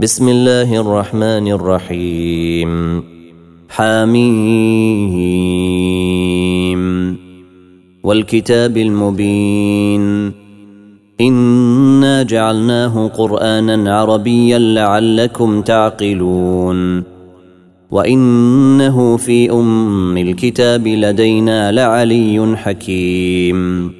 بسم الله الرحمن الرحيم حميم والكتاب المبين انا جعلناه قرانا عربيا لعلكم تعقلون وانه في ام الكتاب لدينا لعلي حكيم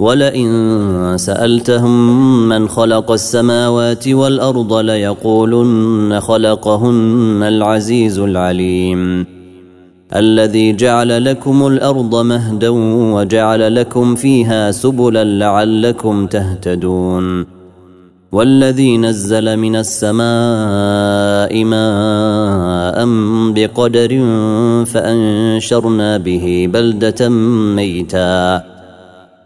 ولئن سألتهم من خلق السماوات والأرض ليقولن خلقهن العزيز العليم. الذي جعل لكم الأرض مهدا وجعل لكم فيها سبلا لعلكم تهتدون. والذي نزل من السماء ماء بقدر فأنشرنا به بلدة ميتا.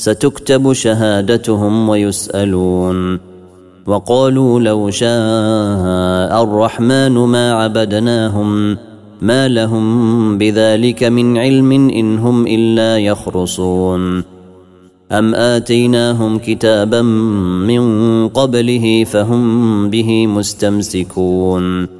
ستكتب شهادتهم ويسألون. وقالوا لو شاء الرحمن ما عبدناهم ما لهم بذلك من علم إن هم إلا يخرصون. أم آتيناهم كتابا من قبله فهم به مستمسكون.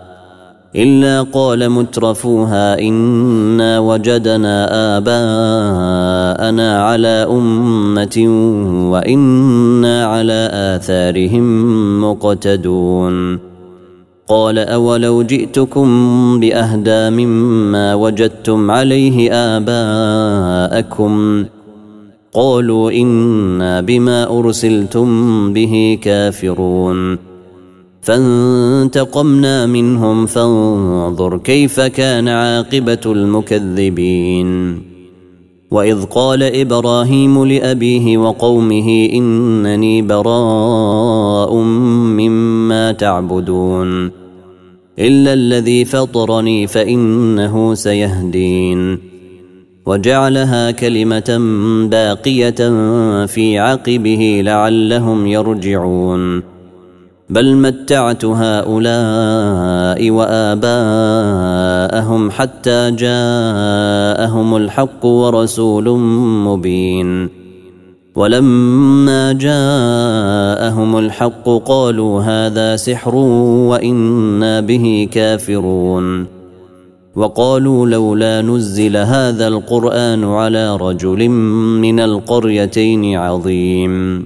إلا قال مترفوها إنا وجدنا آباءنا على أمة وإنا على آثارهم مقتدون. قال أولو جئتكم بأهدى مما وجدتم عليه آباءكم؟ قالوا إنا بما أرسلتم به كافرون. فانتقمنا منهم فانظر كيف كان عاقبة المكذبين. وإذ قال إبراهيم لأبيه وقومه إنني براء مما تعبدون. إلا الذي فطرني فإنه سيهدين. وجعلها كلمة باقية في عقبه لعلهم يرجعون. بل متعت هؤلاء وآباءهم حتى جاءهم الحق ورسول مبين. ولما جاءهم الحق قالوا هذا سحر وإنا به كافرون. وقالوا لولا نزل هذا القرآن على رجل من القريتين عظيم.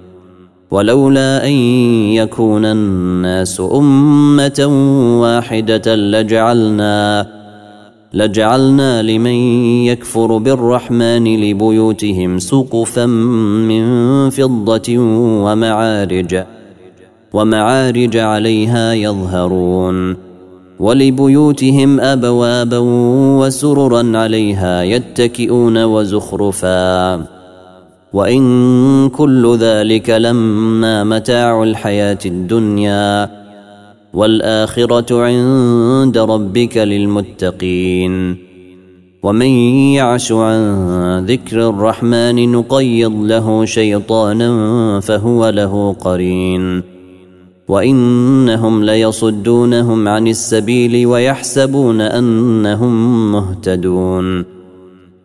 ولولا أن يكون الناس أمة واحدة لجعلنا لجعلنا لمن يكفر بالرحمن لبيوتهم سقفا من فضة ومعارج ومعارج عليها يظهرون ولبيوتهم أبوابا وسررا عليها يتكئون وزخرفا. وإن كل ذلك لما متاع الحياة الدنيا والآخرة عند ربك للمتقين. ومن يعش عن ذكر الرحمن نقيض له شيطانا فهو له قرين. وإنهم ليصدونهم عن السبيل ويحسبون أنهم مهتدون.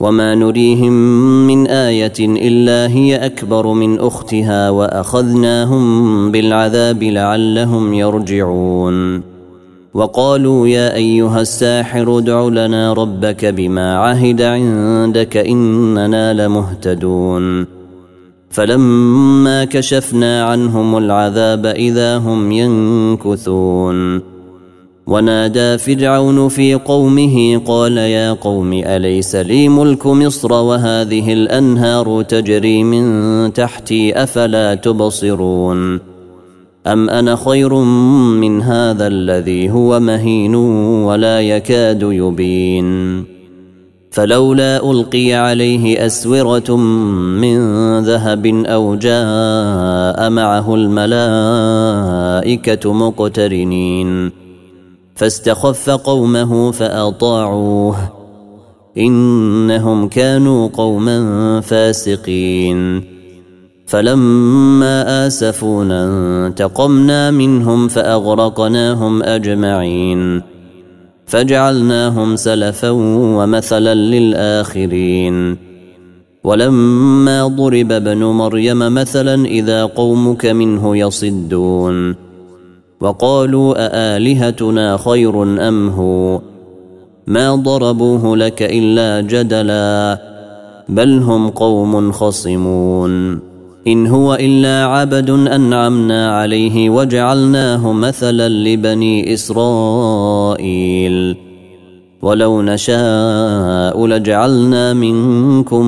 وما نريهم من إيه الا هي اكبر من اختها واخذناهم بالعذاب لعلهم يرجعون وقالوا يا ايها الساحر ادع لنا ربك بما عهد عندك اننا لمهتدون فلما كشفنا عنهم العذاب اذا هم ينكثون ونادى فرعون في قومه قال يا قوم أليس لي ملك مصر وهذه الأنهار تجري من تحتي أفلا تبصرون أم أنا خير من هذا الذي هو مهين ولا يكاد يبين فلولا ألقي عليه أسورة من ذهب أو جاء معه الملائكة مقترنين فاستخف قومه فأطاعوه. إنهم كانوا قوما فاسقين. فلما آسفونا انتقمنا منهم فأغرقناهم أجمعين. فجعلناهم سلفا ومثلا للآخرين. ولما ضرب ابن مريم مثلا إذا قومك منه يصدون. وقالوا أآلهتنا خير أم هو؟ ما ضربوه لك إلا جدلا بل هم قوم خصمون. إن هو إلا عبد أنعمنا عليه وجعلناه مثلا لبني إسرائيل. ولو نشاء لجعلنا منكم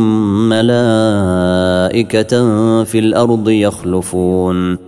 ملائكة في الأرض يخلفون.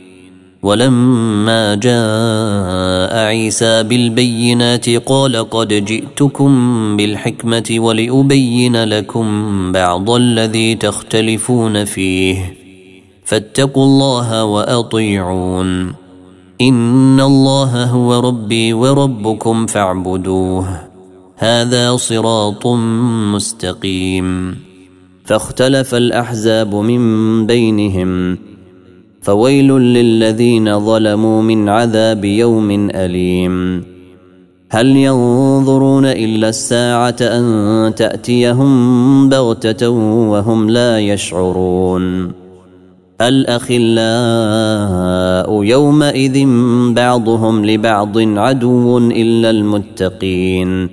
ولما جاء عيسى بالبينات قال قد جئتكم بالحكمة ولأبين لكم بعض الذي تختلفون فيه. فاتقوا الله وأطيعون. إن الله هو ربي وربكم فاعبدوه. هذا صراط مستقيم. فاختلف الأحزاب من بينهم. فويل للذين ظلموا من عذاب يوم أليم. هل ينظرون إلا الساعة أن تأتيهم بغتة وهم لا يشعرون. الأخلاء يومئذ بعضهم لبعض عدو إلا المتقين.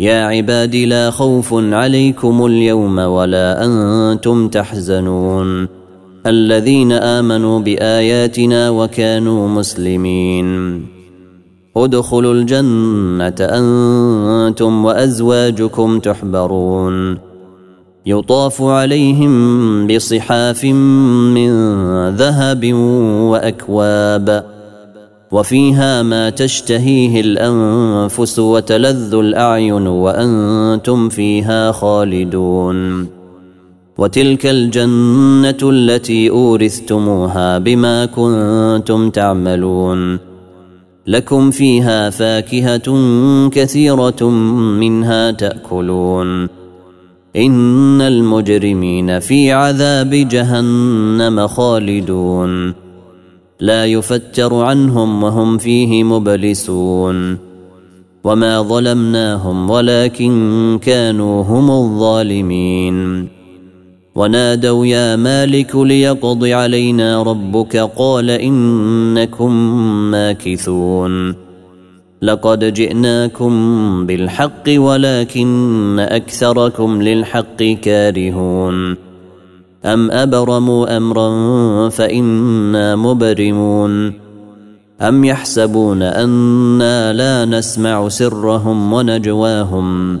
يا عباد لا خوف عليكم اليوم ولا أنتم تحزنون. الذين آمنوا بآياتنا وكانوا مسلمين. ادخلوا الجنة أنتم وأزواجكم تحبرون. يطاف عليهم بصحاف من ذهب وأكواب. وفيها ما تشتهيه الأنفس وتلذ الأعين وأنتم فيها خالدون. وتلك الجنة التي أورثتموها بما كنتم تعملون. لكم فيها فاكهة كثيرة منها تأكلون. إن المجرمين في عذاب جهنم خالدون. لا يفتر عنهم وهم فيه مبلسون. وما ظلمناهم ولكن كانوا هم الظالمين. ونادوا يا مالك ليقض علينا ربك قال إنكم ماكثون لقد جئناكم بالحق ولكن أكثركم للحق كارهون أم أبرموا أمرا فإنا مبرمون أم يحسبون أنا لا نسمع سرهم ونجواهم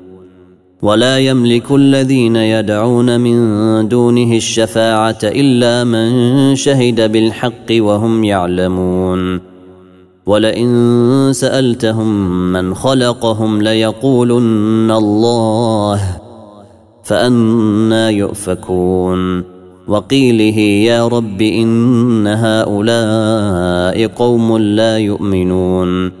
ولا يملك الذين يدعون من دونه الشفاعة إلا من شهد بالحق وهم يعلمون. ولئن سألتهم من خلقهم ليقولن الله فأنا يؤفكون. وقيله يا رب إن هؤلاء قوم لا يؤمنون.